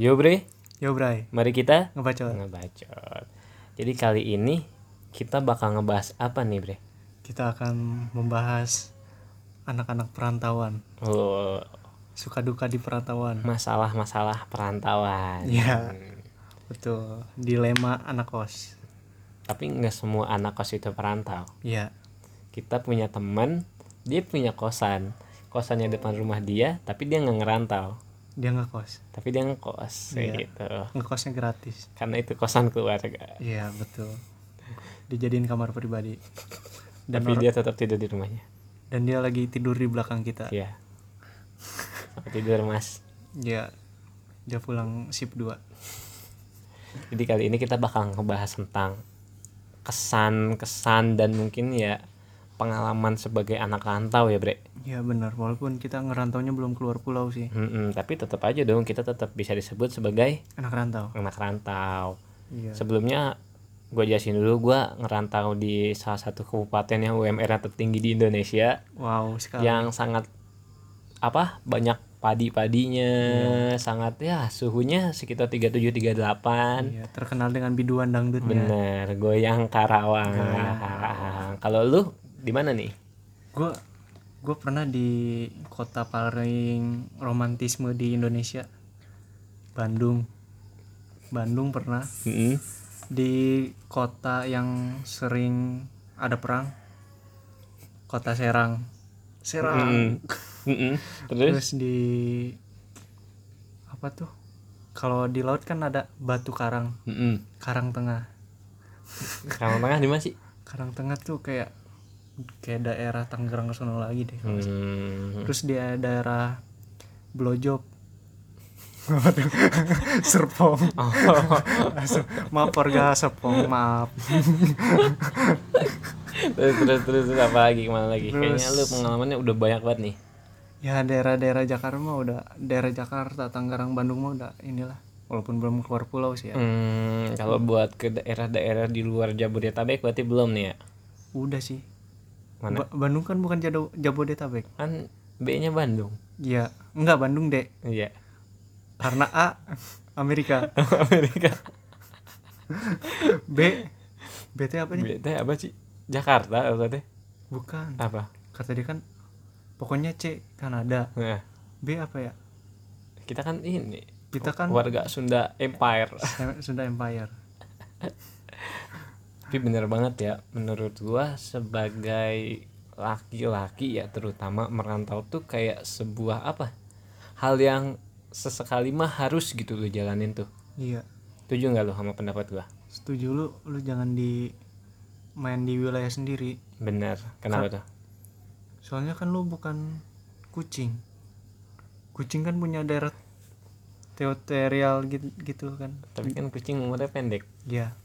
Yo bre, Yo Bray, mari kita ngebacot. ngebacot. Jadi kali ini kita bakal ngebahas apa nih bre? Kita akan membahas anak-anak perantauan, Oh, suka duka di perantauan. masalah-masalah perantauan. Iya. Betul, dilema anak kos. Tapi nggak semua anak kos itu perantau. Iya, Kita punya teman, dia punya kosan. Kosannya depan rumah dia, tapi dia nggak ngerantau. Dia ngekos. Tapi dia ngekos kayak Iya. gitu. Ngekosnya gratis. Karena itu kosan keluarga. Iya, betul. Dijadiin kamar pribadi. Dan tapi dia tetap tidur di rumahnya. dan dia lagi tidur di belakang kita. Iya. Sampai tidur mas. Dia dia pulang sip 2. Jadi kali ini kita bakal ngebahas tentang kesan-kesan dan mungkin ya pengalaman sebagai anak rantau ya bre. Iya benar, walaupun kita ngerantaunya belum keluar pulau sih. Mm-mm, tapi tetap aja dong kita tetap bisa disebut sebagai Anak rantau. anak rantau. Iya. Sebelumnya gue jelasin dulu gue ngerantau di salah satu kabupaten yang UMR tertinggi di Indonesia Wow, sekali. yang sangat apa banyak padi-padinya sangat ya suhunya sekitar 37 38 Iya, terkenal dengan biduan dangdutnya. bener goyang Karawang kalau lu di mana nih? Gue gue pernah di kota paling romantisme di Indonesia. Bandung. Bandung pernah. Mm-mm. di kota yang sering ada perang. Kota Serang. Serang. Mm-mm. Mm-mm. terus? Terus di apa tuh? Kalau di laut kan ada batu karang. Mm-mm. karang tengah. Karawang Tengah di mana sih? Karang tengah tuh kayak kayak daerah Tangerang ke sono lagi deh Hmm. terus di daerah tuh? Serpong. Oh. maaf warga Serpong maaf. Terus, terus terus terus apa lagi? Ke mana lagi? Kayaknya lu Terus- pengalamannya udah banyak banget nih. Ya daerah-daerah Jakarta mah udah daerah Jakarta Tangerang Bandung mah udah inilah. Walaupun belum keluar pulau sih ya. Hmm, kalau buat ke daerah-daerah di luar Jabodetabek berarti belum nih ya? Udah sih Mana? Ba- Bandung kan bukan Jado- Jabodetabek. Kan B-nya Bandung. Ya enggak Bandung dek. Iya. Karena A Amerika. Amerika. B B teh apa nih? B teh apa sih? Jakarta apa teh? Bukan. Apa? Kata dia kan pokoknya C Kanada. Nah, B apa ya? Kita kan ini kita kan warga Sunda Empire. Sunda Empire tapi bener banget ya menurut gua sebagai laki-laki ya terutama merantau tuh kayak sebuah apa? Hal yang sesekali mah harus gitu lo jalanin tuh. Iya. Setuju nggak lo sama pendapat gua? Setuju lu lu jangan di main di wilayah sendiri. Bener kenapa tuh? Soalnya kan lu bukan kucing. Kucing kan punya daerah teritorial gitu, gitu kan. Tapi kan kucing umurnya pendek. Ya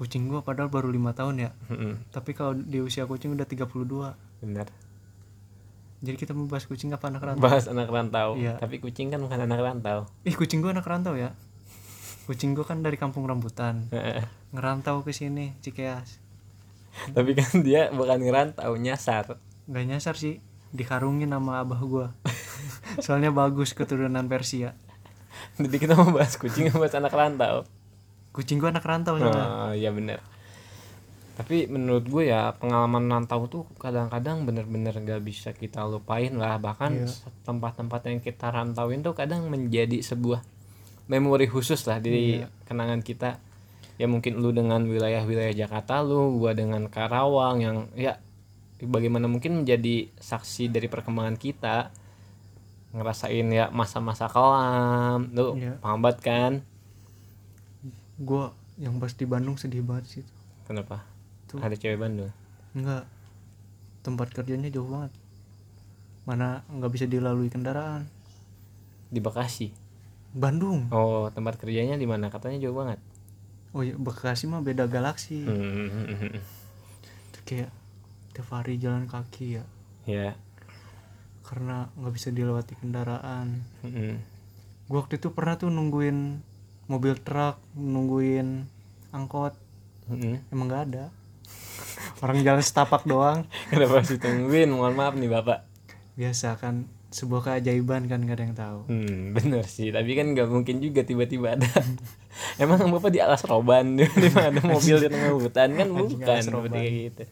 kucing gua padahal baru lima tahun ya. Mm-mm, tapi kalau di usia kucing udah 32 bener. Jadi kita mau bahas kucing apa anak rantau? Bahas anak rantau. Iya. tapi kucing kan bukan anak rantau. Ih kucing gua anak rantau ya. Kucing gua kan dari kampung rambutan. Ngerantau ke sini Cikeas. Tapi kan dia bukan ngerantau nyasar nggak nyasar sih. Dikarungin sama abah gua. Soalnya bagus keturunan Persia. Jadi kita mau bahas kucing bahas anak rantau kucing gua anak rantau soalnya oh iya bener tapi menurut gue ya pengalaman rantau tuh kadang-kadang bener-bener gak bisa kita lupain lah bahkan Iya. tempat-tempat yang kita rantauin tuh kadang menjadi sebuah memori khusus lah di Iya. kenangan kita ya mungkin lu dengan wilayah-wilayah Jakarta lu gua dengan Karawang yang ya bagaimana mungkin menjadi saksi dari perkembangan kita ngerasain ya masa-masa kelam lu Iya. paham banget kan gua yang pas di Bandung sedih banget sih kenapa? Tuh. ada cewek Bandung? Enggak. Tempat kerjanya jauh banget. Mana nggak bisa dilalui kendaraan. Di Bekasi? Bandung. Oh tempat kerjanya di mana? Katanya jauh banget. Oh iya Bekasi mah beda galaksi. Hmm, Itu kayak tiap hari jalan kaki ya. Ya. Karena nggak bisa dilewati kendaraan. Hmm. gua waktu itu pernah tuh nungguin mobil truk nungguin angkot. Hmm. emang nggak ada. Orang jalan setapak doang. Kenapa harus ditungguin? Mohon maaf nih bapak. Biasa kan sebuah keajaiban kan gak ada yang tahu. Hmm, bener sih. Tapi kan nggak mungkin juga tiba-tiba ada. Emang bapak di alas roban? Di mana ada mobil di tengah hutan kan? Bukan seperti kayak gitu.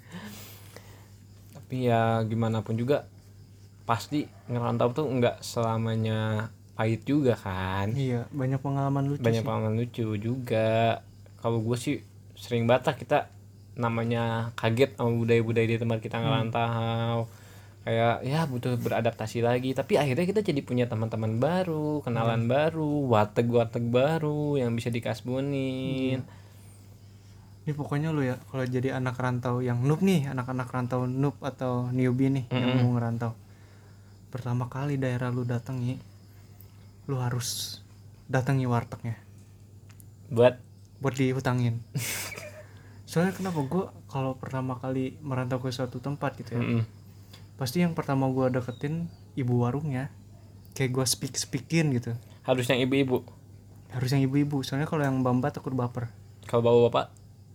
Tapi ya gimana pun juga pasti ngerantau tuh nggak selamanya pahit juga kan. iya banyak pengalaman lucu Banyak sih. pengalaman lucu juga. Kalau gue sih sering lah kita namanya kaget sama budaya-budaya di tempat kita ngerantau kayak ya butuh beradaptasi lagi tapi akhirnya kita jadi punya teman-teman baru kenalan baru warteg-warteg baru yang bisa dikasbonin ini pokoknya lu ya kalau jadi anak rantau yang noob nih anak-anak rantau noob atau newbie nih yang Mm-mm. mau ngerantau pertama kali daerah lu datangi lu harus datangi wartegnya. Buat? Buat dihutangin soalnya kenapa gua kalau pertama kali merantau ke suatu tempat gitu ya Mm-mm. pasti yang pertama gua deketin ibu warungnya. Kayak gua speak speakin gitu. Harus yang ibu-ibu? Harus yang ibu-ibu. Soalnya kalau yang mbak takut baper. Kalau bapak-bapak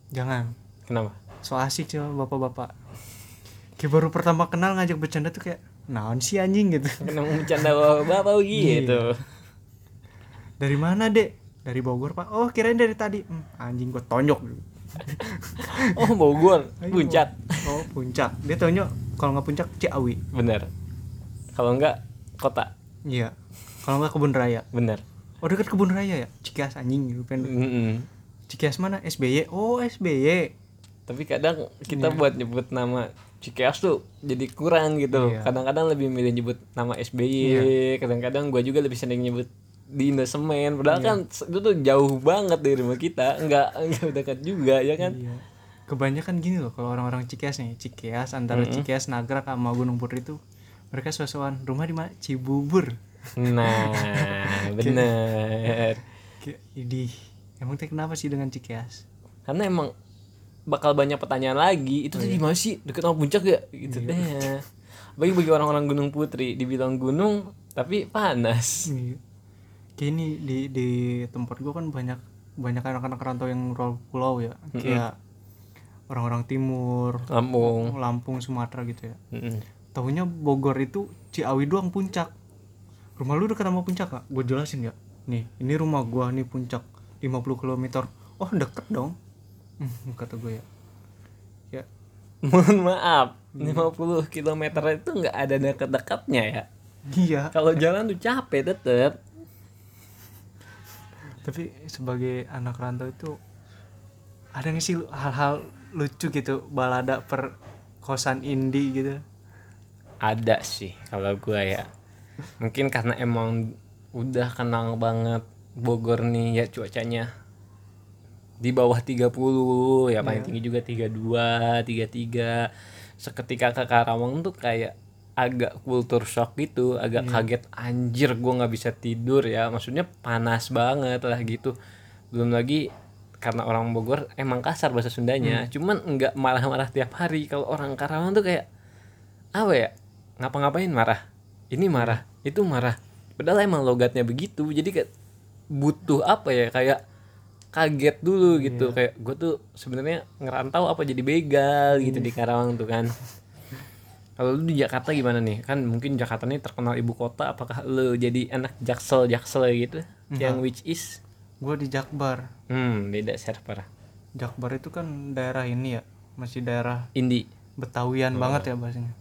jangan. Kenapa? So asik sih bapak-bapak. Kayak baru pertama kenal ngajak bercanda tuh kayak naon sih anjing? gitu. Kenapa bercanda bapak-bapak gitu dari mana dek? Dari Bogor pak. Oh kirain dari tadi. "Hmm, anjing gua tonjok oh Bogor. Puncak. Oh puncak. Dia taunya kalau nggak puncak Ciawi. Bener. Kalau enggak kota. Iya. Kalau nggak kebun raya. Bener. Oh deket kebun raya ya? Cikias anjing gitu pengen Mm-mm. Cikias mana? SBY oh SBY tapi kadang kita Iya. buat nyebut nama Cikeas tuh jadi kurang gitu. Iya. kadang-kadang lebih milih nyebut nama SBY kadang-kadang gua juga lebih sering nyebut di Indosemen. Padahal Iya. kan itu tuh jauh banget dari rumah kita. Nggak nggak dekat juga ya kan? Iya. Kebanyakan gini loh kalau orang-orang Cikeas nih, Cikeas antara Cikeas Nagrak sama Gunung Putri itu mereka sosokan rumah di mana? Cibubur. nah bener. idih. Emang teh kenapa sih dengan Cikeas? karena emang bakal banyak pertanyaan lagi. Itu tuh di mana sih? Deket sama puncak ya gitu deh. Bagi bagi orang-orang Gunung Putri dibilang gunung tapi panas. Iya. Kayak ini di di tempat gua kan banyak banyak anak-anak rantau yang pulau ya. Kayak orang-orang timur, Lampung Lampung, Sumatera gitu ya. Mm-mm. Tahunya Bogor itu Ciawi doang puncak. Rumah lu dekat sama puncak gak? Gue jelasin ya. Nih, ini rumah gua nih puncak 50 km. Oh, deket dong. Hmm, kata gue ya. Ya, mohon maaf 50 km itu nggak ada dekat-dekatnya ya iya. kalau jalan tuh capek tetep Tapi sebagai anak rantau itu ada nggak sih hal-hal lucu gitu balada per kosan indie gitu? ada sih kalau gua ya mungkin karena emang udah kenal banget Bogor nih ya cuacanya di bawah 30 ya paling Iya. tinggi juga 32 33 seketika ke Karawang tuh kayak agak kultur shock gitu agak kaget anjir gua nggak bisa tidur ya. Maksudnya panas banget lah gitu. Belum lagi karena orang Bogor emang kasar bahasa Sundanya cuman nggak marah-marah tiap hari. Kalau orang Karawang tuh kayak apa ya? Ngapa-ngapain marah? Ini marah itu marah. Padahal emang logatnya begitu jadi kayak butuh apa ya? Kayak kaget dulu gitu. Kayak gue tuh sebenarnya ngerantau apa jadi begal gitu di Karawang tuh kan kalau lu di Jakarta gimana nih kan mungkin Jakarta nih terkenal ibu kota apakah lu jadi anak jaksel jaksel gitu yang which is Gue di Jakbar. hmm beda server Jakbar itu kan daerah ini ya, masih daerah Indi Betawian banget ya bahasanya.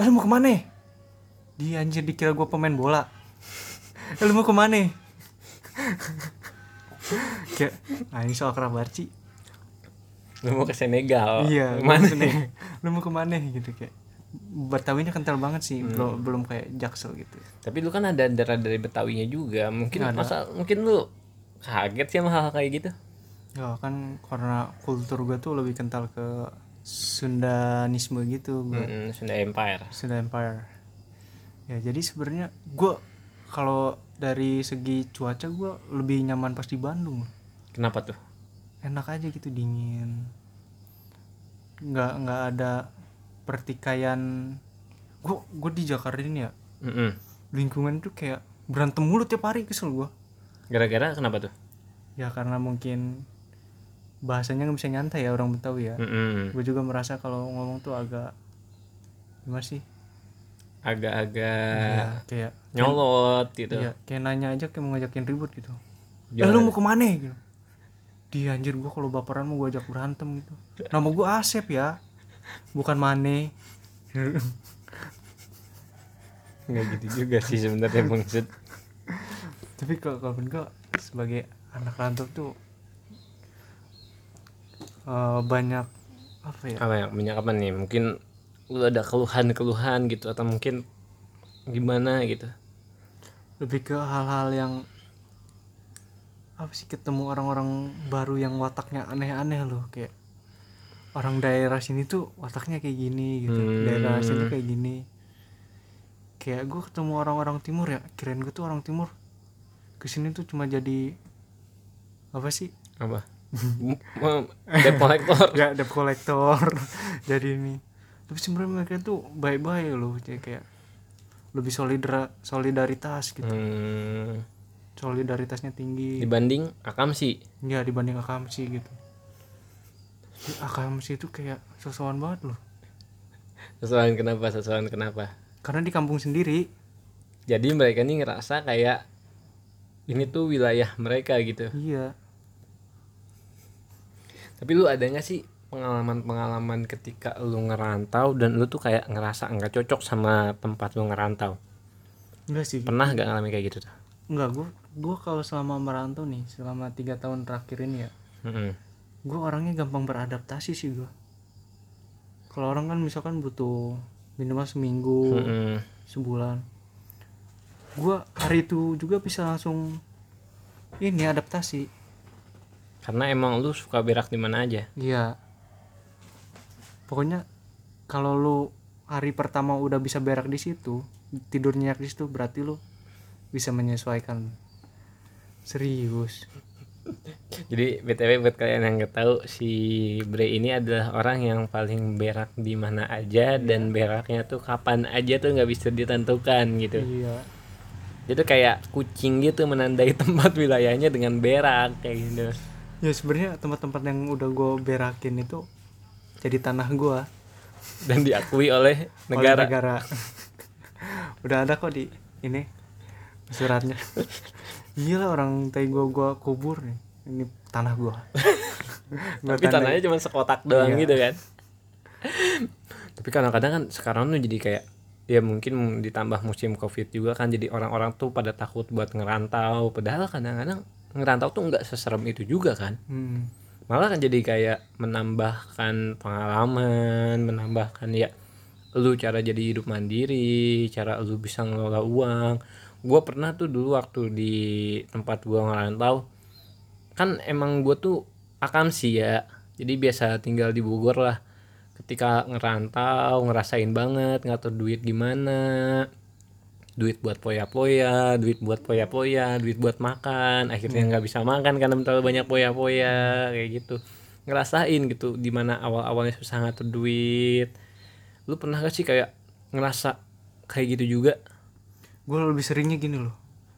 Eh lu mau ke mana? Dia anjir dikira gue pemain bola. eh lu mau ke mana? Kayak, nah ini soal kerabarci. lu mau ke Senegal iya, mana ke mana? Lu mau ke mana gitu kayak. Betawinya kental banget sih, Hmm. belum belum kayak Jaksel gitu. tapi lu kan ada darah dari Betawinya juga mungkin Ada. masa mungkin lu kaget sih sama hal, -hal kayak gitu Ya kan karena kultur gue tuh lebih kental ke Sundanisme gitu, gua. Mm-mm, Sunda Empire Sunda Empire. Ya jadi sebenarnya gue kalau dari segi cuaca gue lebih nyaman pas di Bandung. kenapa tuh Enak aja gitu dingin. Nggak nggak ada pertikaian. Gue gue di Jakarta ini ya Mm-mm. lingkungan tuh kayak berantem mulu tiap hari kesel gue. gara-gara kenapa tuh Ya karena mungkin bahasanya nggak bisa nyantai ya orang Betawi ya. Mm-mm. Gue juga merasa kalau ngomong tuh agak gimana sih? agak-agak Iya, kayak nyolot gitu iya kayak nanya aja kayak mau ngajakin ribut gitu eh Gimana? lu mau ke mana gitu dia anjir gua kalau baperan mau gua ajak berantem gitu nama gua Asep ya bukan Mane. Nggak gitu juga sih sebenarnya maksud. Tapi kalau kalau gua sebagai anak rantau tuh eh, banyak apa ya? Apa ya banyak apa nih? Mungkin lu ada keluhan-keluhan gitu atau mungkin gimana gitu? Lebih ke hal-hal yang apa sih ketemu orang-orang baru yang wataknya aneh-aneh loh kayak orang daerah sini tuh wataknya kayak gini gitu. Hmm. daerah sini kayak gini. Kayak gue ketemu orang-orang timur ya kirain gue tuh orang timur. Ke sini tuh cuma jadi apa sih? Apa? Debt collector. Ya debt collector. Jadi ini. Tapi sebenarnya mereka tuh baik-baik loh jadi kayak lebih solidar solidaritas gitu. Hmm, solidaritasnya tinggi. Dibanding akam sih ya dibanding akamsi gitu Di akamsi itu kayak sosokan banget loh. Sesuatu kenapa? Sesuatu kenapa? Karena di kampung sendiri. Jadi mereka nih ngerasa kayak ini tuh wilayah mereka gitu. Iya. Tapi lu ada nggak sih pengalaman-pengalaman ketika lu ngerantau dan lu tuh kayak ngerasa nggak cocok sama tempat lu ngerantau? Enggak sih. Pernah nggak ngalamin kayak gitu enggak gua gua kalau selama merantau nih selama tiga tahun terakhir ini ya Mm-mm. Gua orangnya gampang beradaptasi sih gua kalau orang kan misalkan butuh minimal seminggu Mm-mm. sebulan gua hari itu juga bisa langsung ini adaptasi karena emang lu suka berak di mana aja Iya. Pokoknya kalau lu hari pertama udah bisa berak di situ, tidur nyenyak di situ berarti lu bisa menyesuaikan. Serius. Jadi btw buat kalian yang nggak tahu si Bre ini adalah orang yang paling berak di mana aja dan beraknya tuh kapan aja tuh nggak bisa ditentukan gitu. Iya. Jadi kayak kucing gitu menandai tempat wilayahnya dengan berak kayak gitu. Ya sebenarnya tempat-tempat yang udah gue berakin itu jadi tanah gua Dan diakui oleh oleh negara. negara. udah ada kok di ini suratnya. Iya lah orang tai gua gua kubur nih. Ini tanah gua. Gua Tapi tanahnya cuma sekotak doang Iya. gitu kan. Tapi kadang-kadang kan sekarang tuh jadi kayak ya mungkin ditambah musim covid juga kan jadi orang-orang tuh pada takut buat ngerantau padahal kadang-kadang ngerantau tuh nggak seserem itu juga kan Hmm. malah kan jadi kayak menambahkan pengalaman menambahkan ya lu cara jadi hidup mandiri cara lu bisa ngelola uang gue pernah tuh dulu waktu di tempat gua ngerantau kan emang gue tuh akam sih ya jadi biasa tinggal di Bogor lah ketika ngerantau ngerasain banget ngatur duit gimana duit buat poya-poya, duit buat poya-poya, duit buat makan, akhirnya nggak bisa makan karena terlalu banyak poya-poya kayak gitu. Ngerasain gitu di mana awal-awalnya susah ngatur duit. Lu pernah gak sih kayak ngerasa kayak gitu juga? Gue lebih seringnya gini loh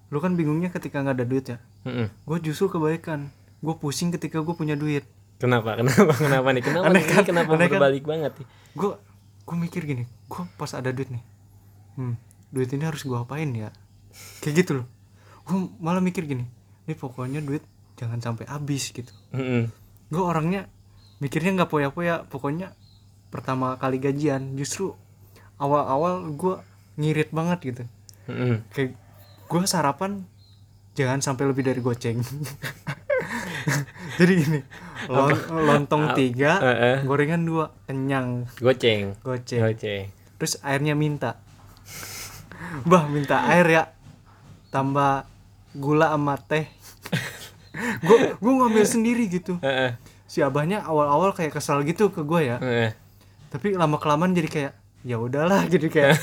lu kan bingungnya ketika nggak ada duit ya Mm-mm. gue justru kebaikan gue pusing ketika gue punya duit Kenapa? Kenapa? Kenapa nih? Kenapa Aneh nih? kan? Kenapa Aneh kan? berbalik banget nih? gue gue mikir gini gue pas ada duit nih hmm, duit ini harus gue apain ya kayak gitu loh gue malah mikir gini ini pokoknya duit jangan sampai habis gitu Mm-mm. gue orangnya mikirnya nggak poya-poya pokoknya pertama kali gajian justru awal-awal gue ngirit banget gitu Mm-mm. kayak gue sarapan jangan sampai lebih dari goceng jadi gini lon- lontong tiga Heeh. gorengan dua kenyang Goceng. goceng Goceng. terus airnya minta bah minta air ya tambah gula sama teh gue gue ngambil sendiri gitu Heeh. si abahnya awal-awal kayak kesal gitu ke gue ya Heeh. tapi lama kelamaan jadi kayak ya udahlah gitu kayak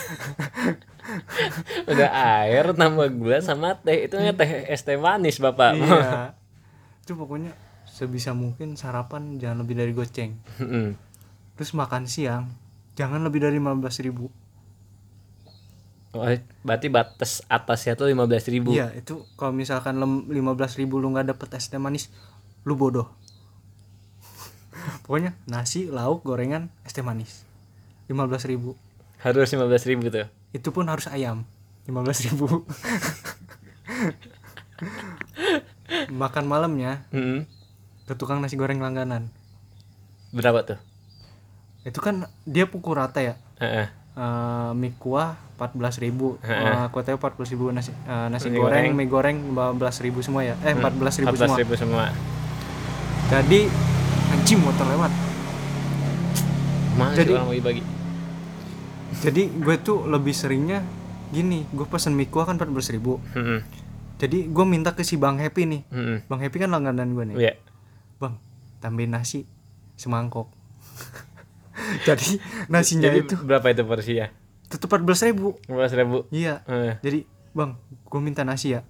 Udah air tambah gula sama teh. Itu nggak teh es teh manis, Bapak. iya itu pokoknya sebisa mungkin sarapan jangan lebih dari goceng terus makan siang jangan lebih dari 15.000 ribu Oh, berarti batas atasnya tuh 15.000 ribu. iya itu kalau misalkan lem- 15.000 ribu lu nggak dapet es teh manis lu bodoh pokoknya nasi lauk gorengan es teh manis 15.000 ribu Harus 15.000 ribu tuh. Itu pun harus ayam 15.000 ribu. Makan malamnya Mm-mm. ke tukang nasi goreng langganan. Berapa tuh? Itu kan dia pukul rata ya? Heeh. Eh, mie kuah 14.000 ribu Heeh. kuotanya 40.000 ribu nasi eh, nasi Nasi goreng, goreng. mie goreng 15.000 ribu semua ya? Eh 14.000 ribu 14 semua ribu semua. Jadi anjing motor lewat. Mana Jadi- sih orang bagi-bagi jadi gue tuh lebih seringnya gini gue pesen mie kuah kan 14.000 ribu Mm-mm. jadi gue minta ke si bang happy nih Mm-mm. bang happy kan langganan gue nih Iya. bang tambahin nasi semangkok jadi nasinya Jadi itu berapa itu porsinya? tetap 14.000 ribu 15 ribu. iya Eh, jadi bang gue minta nasi ya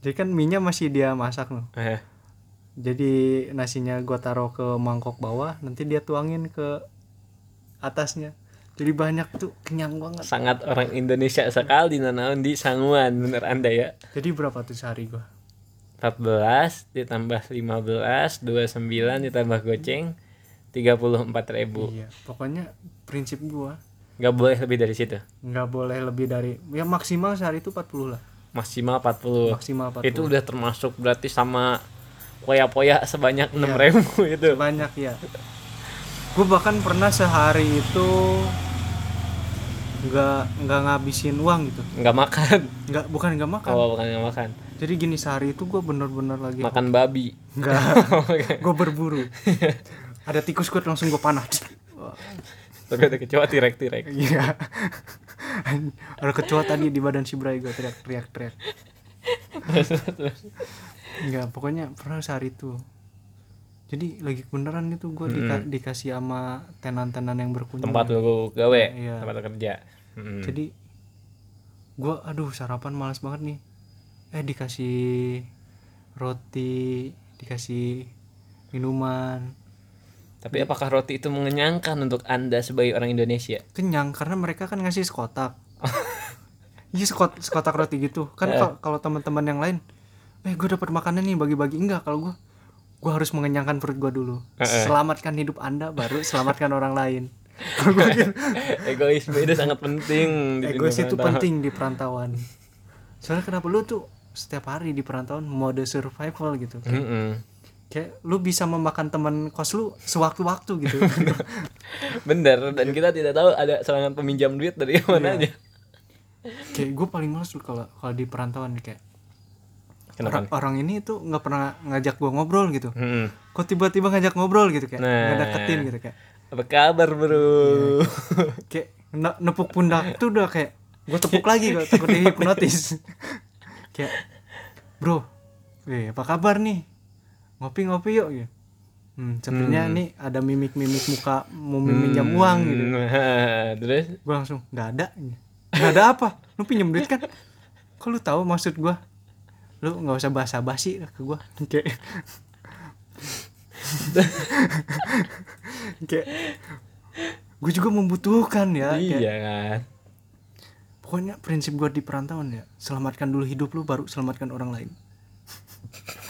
jadi kan minyak masih dia masak loh eh. jadi nasinya gue taruh ke mangkok bawah nanti dia tuangin ke atasnya jadi banyak tuh kenyang banget. Sangat orang Indonesia sekali nanaon di sanguan bener anda ya. jadi berapa tuh sehari gue 14 ditambah 15 29 ditambah goceng 34 ribu. Iya pokoknya prinsip gue nggak boleh lebih dari situ? Nggak boleh lebih dari ya maksimal sehari itu 40 lah. Maksimal 40 maksimal 40 itu udah termasuk berarti sama poya-poya sebanyak 6 ribu itu. Banyak ya gue bahkan pernah sehari itu nggak nggak ngabisin uang gitu. Nggak makan. Nggak bukan nggak makan. Oh bukan nggak makan. Jadi gini sehari itu gue bener-bener lagi makan babi. Nggak. Gue berburu. Ada tikus gue langsung gue panah. Wah, tapi ada kecoa tirek-tirek iya. Ada kecoa tadi di badan si Bray gue teriak-teriak teriak nggak pokoknya pernah sehari itu jadi lagi beneran itu gue dikasih sama tenan-tenan yang berkunjung tempat lu gawe Iya. tempat kerja. Mm. jadi gue aduh sarapan malas banget nih. Eh dikasih roti dikasih minuman. Tapi apakah roti itu mengenyangkan untuk anda sebagai orang Indonesia? Kenyang karena mereka kan ngasih sekotak. Iya sekot sekotak roti gitu. Kan kalau kalau teman-teman yang lain eh gue dapat makanan nih bagi-bagi. Enggak kalau gue gue harus mengenyangkan perut gue dulu. Selamatkan hidup anda baru selamatkan orang lain. Egoisme itu sangat penting di egois itu penting di perantauan. Soalnya kenapa lu tuh setiap hari di perantauan mode survival gitu Mm-mm. kayak lu bisa memakan teman kos lu sewaktu-waktu gitu. Bener dan kita tidak tahu ada serangan peminjam duit dari mana aja. Kayak gue paling males kalau kalau di perantauan kayak kenapa orang, orang ini tuh nggak pernah ngajak gue ngobrol gitu Mm-mm. kok tiba-tiba ngajak ngobrol gitu kayak Nah. ngedeketin gitu kayak apa kabar bro kayak ne- nepuk pundak tuh udah kayak gue tepuk lagi gue takut dia hipnotis kayak bro eh apa kabar nih ngopi-ngopi yuk gitu. Hmm, sepertinya nih ada mimik-mimik muka mau minjam uang gitu. Terus Gue langsung nggak ada. Nggak ada apa? Lu pinjam duit kan? Kok lu tahu maksud gua? Lu nggak usah basa-basi lah ke gua. Kayak kayak gue juga membutuhkan ya. Kayak, iya kan pokoknya prinsip gua di perantauan ya, selamatkan dulu hidup lu baru selamatkan orang lain.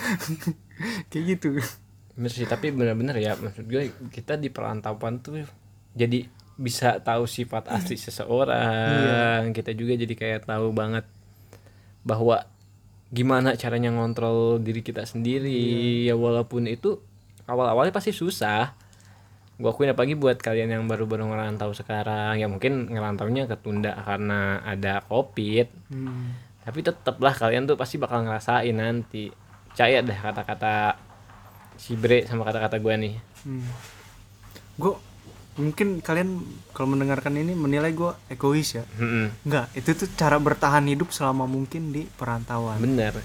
kayak gitu. bener sih tapi bener-bener ya maksud gue kita di perantauan tuh jadi bisa tahu sifat asli seseorang kita juga jadi kayak tahu banget bahwa gimana caranya ngontrol diri kita sendiri. Ya walaupun itu awal-awalnya pasti susah. Gue akuin apalagi buat kalian yang baru-baru ngerantau sekarang. Ya mungkin ngerantaunya ketunda karena ada covid. Hmm. tapi tetaplah kalian tuh pasti bakal ngerasain nanti. Percaya dah kata-kata si Bre sama kata-kata gue nih. Hmm. Gue mungkin kalian kalau mendengarkan ini menilai gue egois ya. Mm-mm. Enggak, itu tuh cara bertahan hidup selama mungkin di perantauan. bener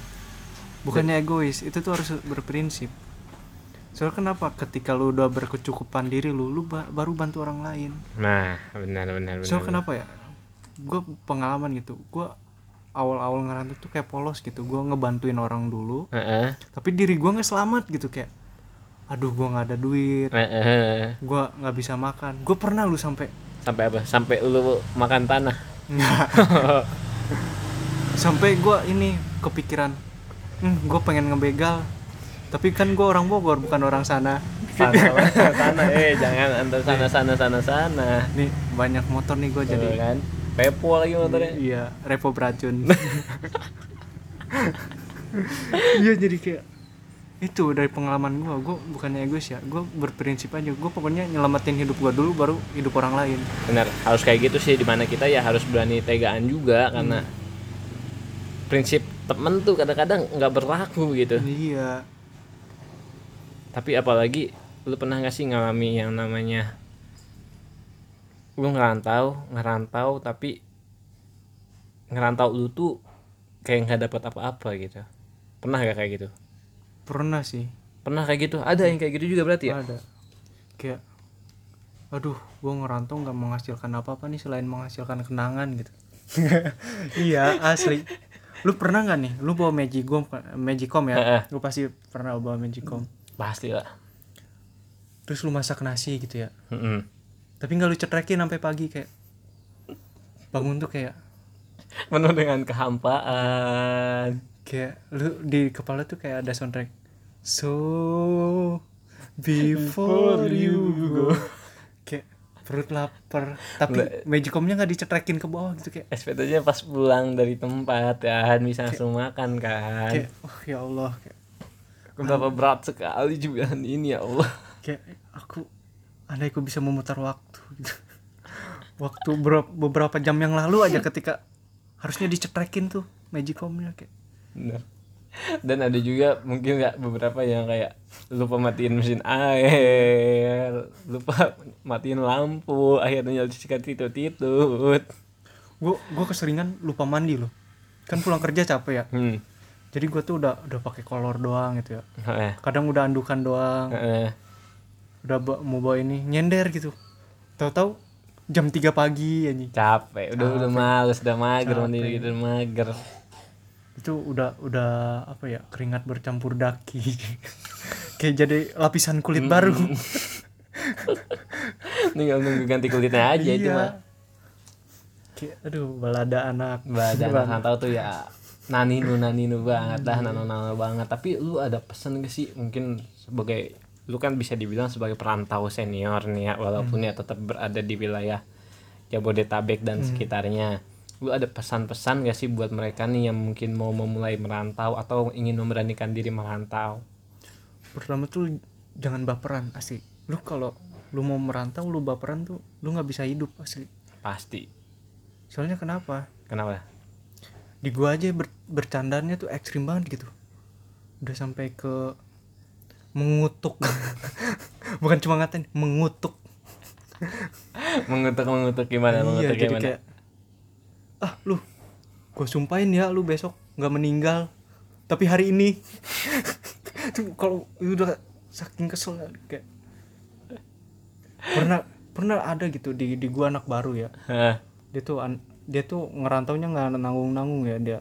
Bukannya egois, itu tuh harus berprinsip. Soalnya kenapa? Ketika lu udah berkecukupan diri lu, lu ba- baru bantu orang lain. nah benar benar benar Soalnya kenapa ya? Gue pengalaman gitu. Gue awal-awal ngerantau tuh kayak polos gitu. Gue ngebantuin orang dulu, Heeh, tapi diri gue nggak selamat gitu kayak. Aduh, gue nggak ada duit. heeh. gue nggak bisa makan. Gue pernah lu sampai. Sampai apa? Sampai lu makan tanah? Sampai gue ini kepikiran hmm, gue pengen ngebegal. Tapi kan gue orang Bogor bukan orang sana. Tanah tanah. Eh jangan antar sana sana sana sana. Nih banyak motor nih gue jadi jadi. kan? Repo lagi motornya. Iya repo beracun. Iya jadi kayak itu dari pengalaman gua. Gua bukannya egois ya. Gua berprinsip aja. Gua pokoknya nyelamatin hidup gua dulu baru hidup orang lain. Benar. Harus kayak gitu sih di mana kita ya harus berani tegaan juga karena prinsip temen tuh kadang-kadang nggak berlaku gitu. Iya. Tapi apalagi lu pernah gak sih ngalami yang namanya lu ngerantau ngerantau tapi ngerantau lu tuh kayak nggak dapat apa-apa gitu? Pernah gak kayak gitu pernah sih. Pernah kayak gitu? Ada yang kayak gitu juga berarti ya? Ada. Kayak aduh gua ngerantau nggak menghasilkan apa apa nih selain menghasilkan kenangan gitu. Iya asli. Lu pernah nggak nih? Lu bawa magicom magicom ya? Lu pasti pernah bawa magicom. Pasti lah. Terus lu masak nasi gitu ya? Tapi nggak lu cetrekin sampai pagi kayak bangun tuh kayak penuh dengan kehampaan kayak lu di kepala tuh kayak ada soundtrack. So before you go. Kayak perut lapar tapi magicomnya nggak dicetrekin ke bawah gitu kayak SPT-nya pas pulang dari tempat kan bisa langsung makan kan. kayak oh ya Allah kayak, Betapa berat sekali juga ini ya Allah. Kayak aku andai aku bisa memutar waktu. Gitu. waktu beberapa, beberapa jam yang lalu aja ketika harusnya dicetrekin tuh magicomnya kayak Bener. Dan ada juga mungkin nggak beberapa yang kayak lupa matiin mesin air, lupa matiin lampu, akhirnya sikat titut-titut. gua gua keseringan lupa mandi loh. Kan pulang kerja capek ya. Hmm. jadi gua tuh udah udah pakai kolor doang gitu ya. Eh, kadang udah andukan doang. Eh, udah ba- mau bawa ini nyender gitu. Tahu-tahu jam 3 pagi anjing. Capek, udah udah males, udah mager mandi gitu, udah mager. Itu udah udah apa ya keringat bercampur daki. Kayak jadi lapisan kulit baru. Tinggal nunggu ganti kulitnya aja itu Iya. mah. kayak aduh balada anak. Badan anak tahu tuh ya. Naninu naninu banget dah nano nano banget. Tapi lu ada pesan gak sih? Mungkin sebagai lu kan bisa dibilang sebagai perantau senior nih ya walaupun ya tetap berada di wilayah Jabodetabek dan sekitarnya lu ada pesan-pesan gak sih buat mereka nih yang mungkin mau memulai merantau atau ingin memberanikan diri merantau? Pertama tuh jangan baperan asli. Lu kalau lu mau merantau lu baperan tuh lu nggak bisa hidup asli. Pasti. Soalnya kenapa? Kenapa? Di gua aja ber, bercandanya tuh ekstrim banget gitu. Udah sampai ke mengutuk. Bukan cuma ngatain mengutuk mengutuk. Mengutuk gimana? Iya mengutuk jadi gimana? kayak ah lu gue sumpahin ya lu besok nggak meninggal. Tapi hari ini. Tuh kalau udah saking kesel kayak pernah pernah ada gitu di di gua anak baru ya. Dia tuh an- dia tuh ngerantaunya nggak nanggung nanggung ya dia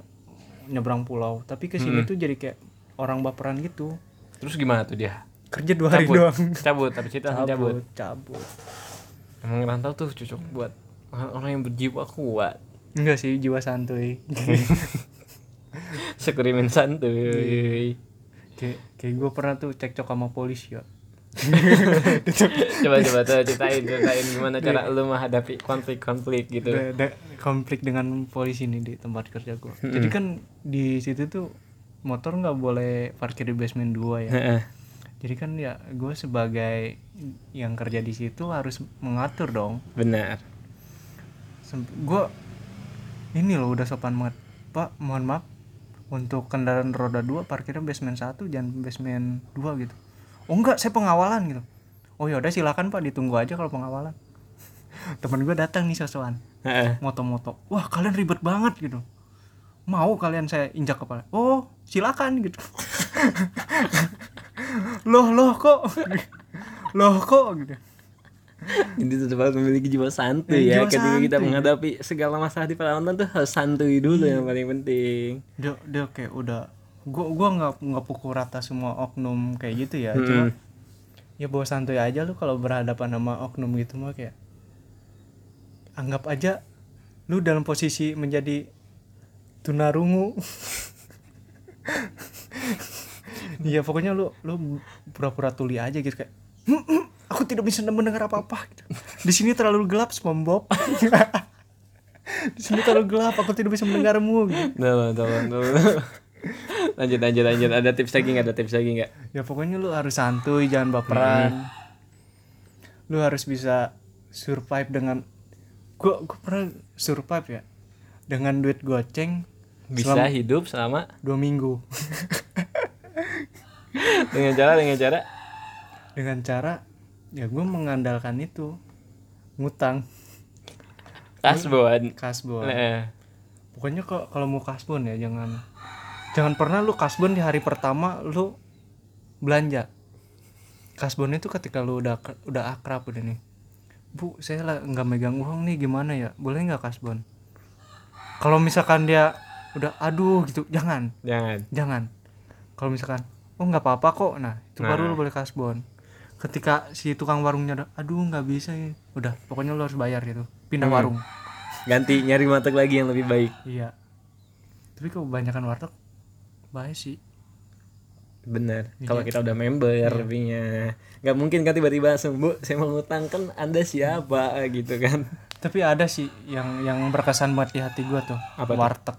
nyebrang pulau. Tapi ke sini tuh jadi kayak orang baperan gitu. Terus gimana tuh dia? Kerja dua hari cabut. doang. Cabut tapi langsung cabut cabut. cabut. Emang ngerantau tuh cocok buat orang yang berjiwa kuat enggak sih jiwa santuy. Sekurimin santuy. Kayak kayak gue pernah tuh cekcok sama polisi ya coba coba tuh ceritain ceritain gimana cara lu menghadapi konflik-konflik gitu. Ada- ada konflik dengan polisi nih di tempat kerja gue jadi kan di situ tuh motor nggak boleh parkir di basement 2 ya. Jadi kan ya gue sebagai yang kerja di situ harus mengatur dong. Benar. Gue ini loh udah sopan banget. Pak mohon maaf. Untuk kendaraan roda 2 parkirnya basement 1 jangan basement 2 gitu. Oh enggak saya pengawalan gitu. Oh ya udah silakan pak. Ditunggu aja kalau pengawalan. Temen gue datang nih sosokan. Moto-moto. Wah kalian ribet banget gitu. Mau kalian saya injak kepala? Oh silakan gitu. Loh loh kok? Loh kok? Gitu jadi tetap harus memiliki jiwa santuy Eh, ya jiwa ketika kita santuy. menghadapi segala masalah di perantauan tuh harus santuy dulu yang paling penting. Dia dia kayak udah gua gua nggak nggak pukul rata semua oknum kayak gitu ya cuma ya bawa santuy aja lu kalau berhadapan sama oknum gitu mah kayak anggap aja lu dalam posisi menjadi tunarungu. Iya pokoknya lu lu pura-pura tuli aja gitu kayak "Hmm, hmm, aku tidak bisa mendengar apa-apa. Gitu. Di sini terlalu gelap SpongeBob. di sini terlalu gelap aku tidak bisa mendengarmu. Gitu. tolong tolong tolong lanjut lanjut lanjut. Ada tips lagi nggak? Ada tips lagi nggak? Ya pokoknya lu harus santuy jangan baperan. Lu harus bisa survive dengan gua gua pernah survive ya dengan duit goceng bisa hidup selama? dua minggu. Dengan cara dengan cara? Dengan cara ya gue mengandalkan itu. Ngutang. Kasbon. Kasbon. Pokoknya kok kalau mau kasbon ya jangan. Jangan pernah lu kasbon di hari pertama lu belanja. Kasbon itu ketika lu udah udah akrab udah nih. Bu saya lah nggak megang uang nih gimana ya? Boleh nggak kasbon? Kalau misalkan dia udah aduh gitu jangan. Jangan. Jangan. Kalau misalkan oh nggak apa-apa kok. Nah itu baru Nah. lu boleh kasbon ketika si tukang warungnya udah aduh nggak bisa ya udah pokoknya lu harus bayar gitu pindah Hmm. warung. Ganti nyari warteg lagi yang lebih baik. Iya. Tapi kebanyakan warteg baik sih. Bener Iya. kalau kita udah member lebihnya nggak mungkin kan tiba-tiba langsung bu saya mau ngutang kan anda siapa? Gitu kan. Tapi ada sih yang yang berkesan buat di hati gua tuh Apa tuh? warteg.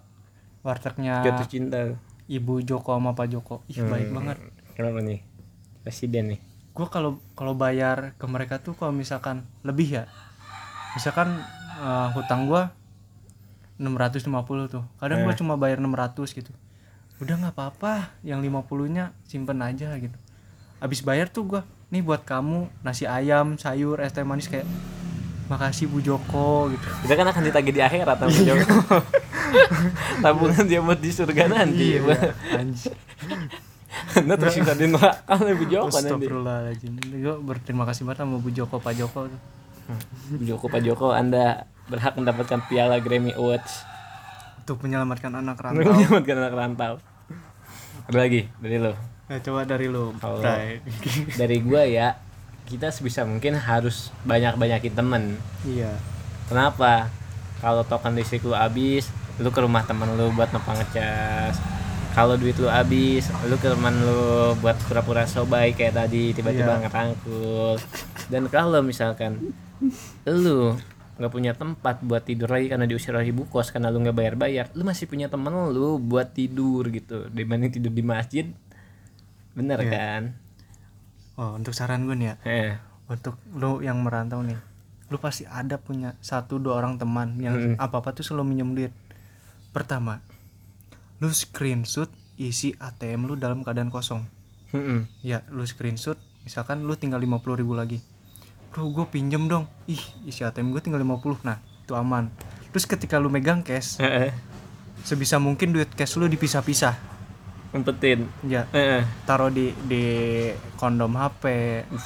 Wartegnya jatuh cinta. Ibu Joko sama Pak Joko. Ih baik Hmm. banget. Kenapa nih? Presiden nih gua kalau kalau bayar ke mereka tuh kalau misalkan lebih ya. Misalkan eh, hutang gua 650 tuh. Kadang gua Eh. cuma bayar 600 gitu. Udah nggak apa-apa yang 50 nya simpen aja gitu. Abis bayar tuh gua nih buat kamu nasi ayam sayur es teh manis kayak makasih Bu Joko gitu. Kita kan akan ditagih di akhirat sama Joko. Tabungan dia buat di surga nanti. Iya anjir anda tersisa di neraka lebih Joko nanti. Astagfirullahaladzim. Gue berterima kasih banget sama Bu Joko Pak Joko. Tuh. Bu Joko Pak Joko anda berhak mendapatkan piala Grammy Awards. Untuk menyelamatkan anak untuk rantau menyelamatkan anak rantau. Ada lagi dari lo? Nah, coba dari lu Kalau- dari gua ya kita sebisa mungkin harus banyak-banyakin temen. Iya. Kenapa? Kalau token listrik lu habis lu ke rumah temen lu buat numpang ngecas kalau duit lu habis lu ke teman lu buat pura-pura sobai kayak tadi tiba-tiba Iya. ngerangkul dan kalau misalkan lu nggak punya tempat buat tidur lagi karena diusir oleh ibu kos karena lu nggak bayar-bayar lu masih punya temen lu buat tidur gitu dibanding tidur di masjid bener Iya. kan Oh untuk saran gue nih ya eh Untuk lu yang merantau nih Lu pasti ada punya satu dua orang teman Yang Mm. apa-apa tuh selalu minjem duit Pertama Lu screenshot isi ATM lu dalam keadaan kosong. Mm-mm. Ya lu screenshot Misalkan lu tinggal 50 ribu lagi. Bro gue pinjem dong. Ih isi ATM gue tinggal 50 Nah itu aman. Terus ketika lu megang cash Eh, eh. Sebisa mungkin duit cash lu dipisah-pisah. Umpetin. Ya. Eh, eh. taruh di di kondom HP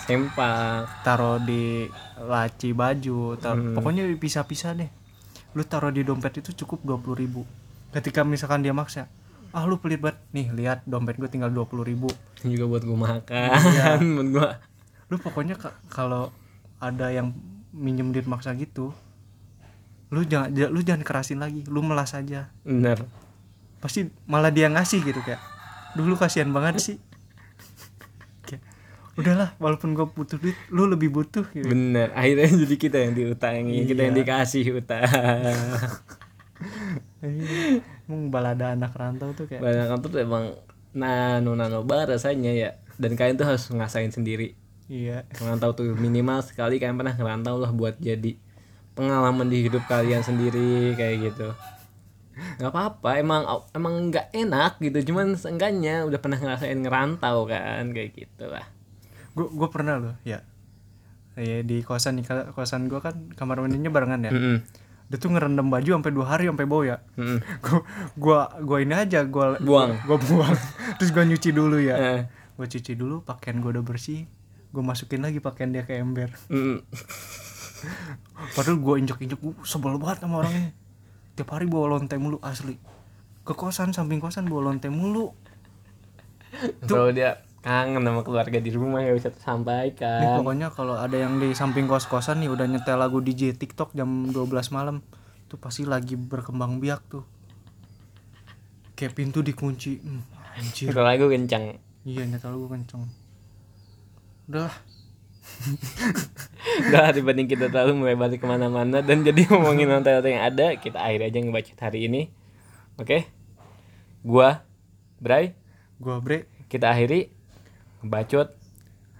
sempak. Taruh di laci baju. Taruh, Hmm. pokoknya dipisah-pisah deh. Lu taruh di dompet itu cukup 20.000 ribu ketika misalkan dia maksa ah lu pelit banget. Nih lihat dompet gue tinggal 20.000 ribu. Juga buat makan Iya. buat gua. Lu pokoknya ka- kalau ada yang minjem duit maksa gitu lu jangan ja- lu jangan kerasin lagi. Lu melas aja. Bener. Pasti malah dia ngasih gitu kayak dulu kasihan banget sih. Kayak, udahlah walaupun gue butuh duit lu lebih butuh gitu. Bener. Akhirnya jadi kita yang diutangi kita yang Iya. dikasih utang. Iya. Emang balada anak rantau tuh kayak banyak kan tuh emang nano nano bar rasanya ya. Dan kalian tuh harus ngasain sendiri. Iya. Ngerantau tuh minimal sekali kalian pernah ngerantau lah buat jadi pengalaman di hidup kalian sendiri kayak gitu. Nggak apa-apa emang emang nggak enak gitu. Cuman seenggaknya udah pernah ngerasain ngerantau kan kayak gitu lah. Gue gue pernah loh ya. Ya di kosan nih ka- kosan gue kan kamar mandinya barengan ya. Mm-mm. Dia tuh ngerendam baju sampai dua hari sampai bau ya. Gue gua gua ini aja gua Buang. gua buang. Terus gua nyuci dulu ya. Eh, gua cuci dulu pakaian gua udah bersih. Gua masukin lagi pakaian dia ke ember. Mm. padahal gua injek injek gua sebel banget sama orang ini. Tiap hari bawa lonte mulu asli. Ke kosan samping kosan bawa lonte mulu. Kalau dia kangen sama keluarga di rumah ya bisa Nih, tersampaikan. pokoknya kalau ada yang di samping kos-kosan nih udah nyetel lagu DJ TikTok jam 12 malam itu pasti lagi berkembang biak tuh. Kayak pintu dikunci. Hmm, anjir. Kalau lagu kencang. Iya nyetel lagu kenceng. Udah. Udah dibanding kita terlalu melebar ke mana-mana dan jadi ngomongin hotel-hotel yang ada, kita akhiri aja ngebacot hari ini. Oke, gua Bray, Gua bre, kita akhiri ngebacot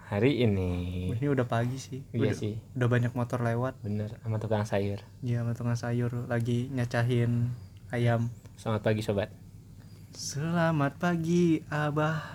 hari ini. ini udah pagi sih. Iya udah, sih, udah banyak motor lewat. bener sama tukang sayur. Iya, sama tukang sayur lagi nyacahin ayam. Selamat pagi sobat. Selamat pagi, Abah.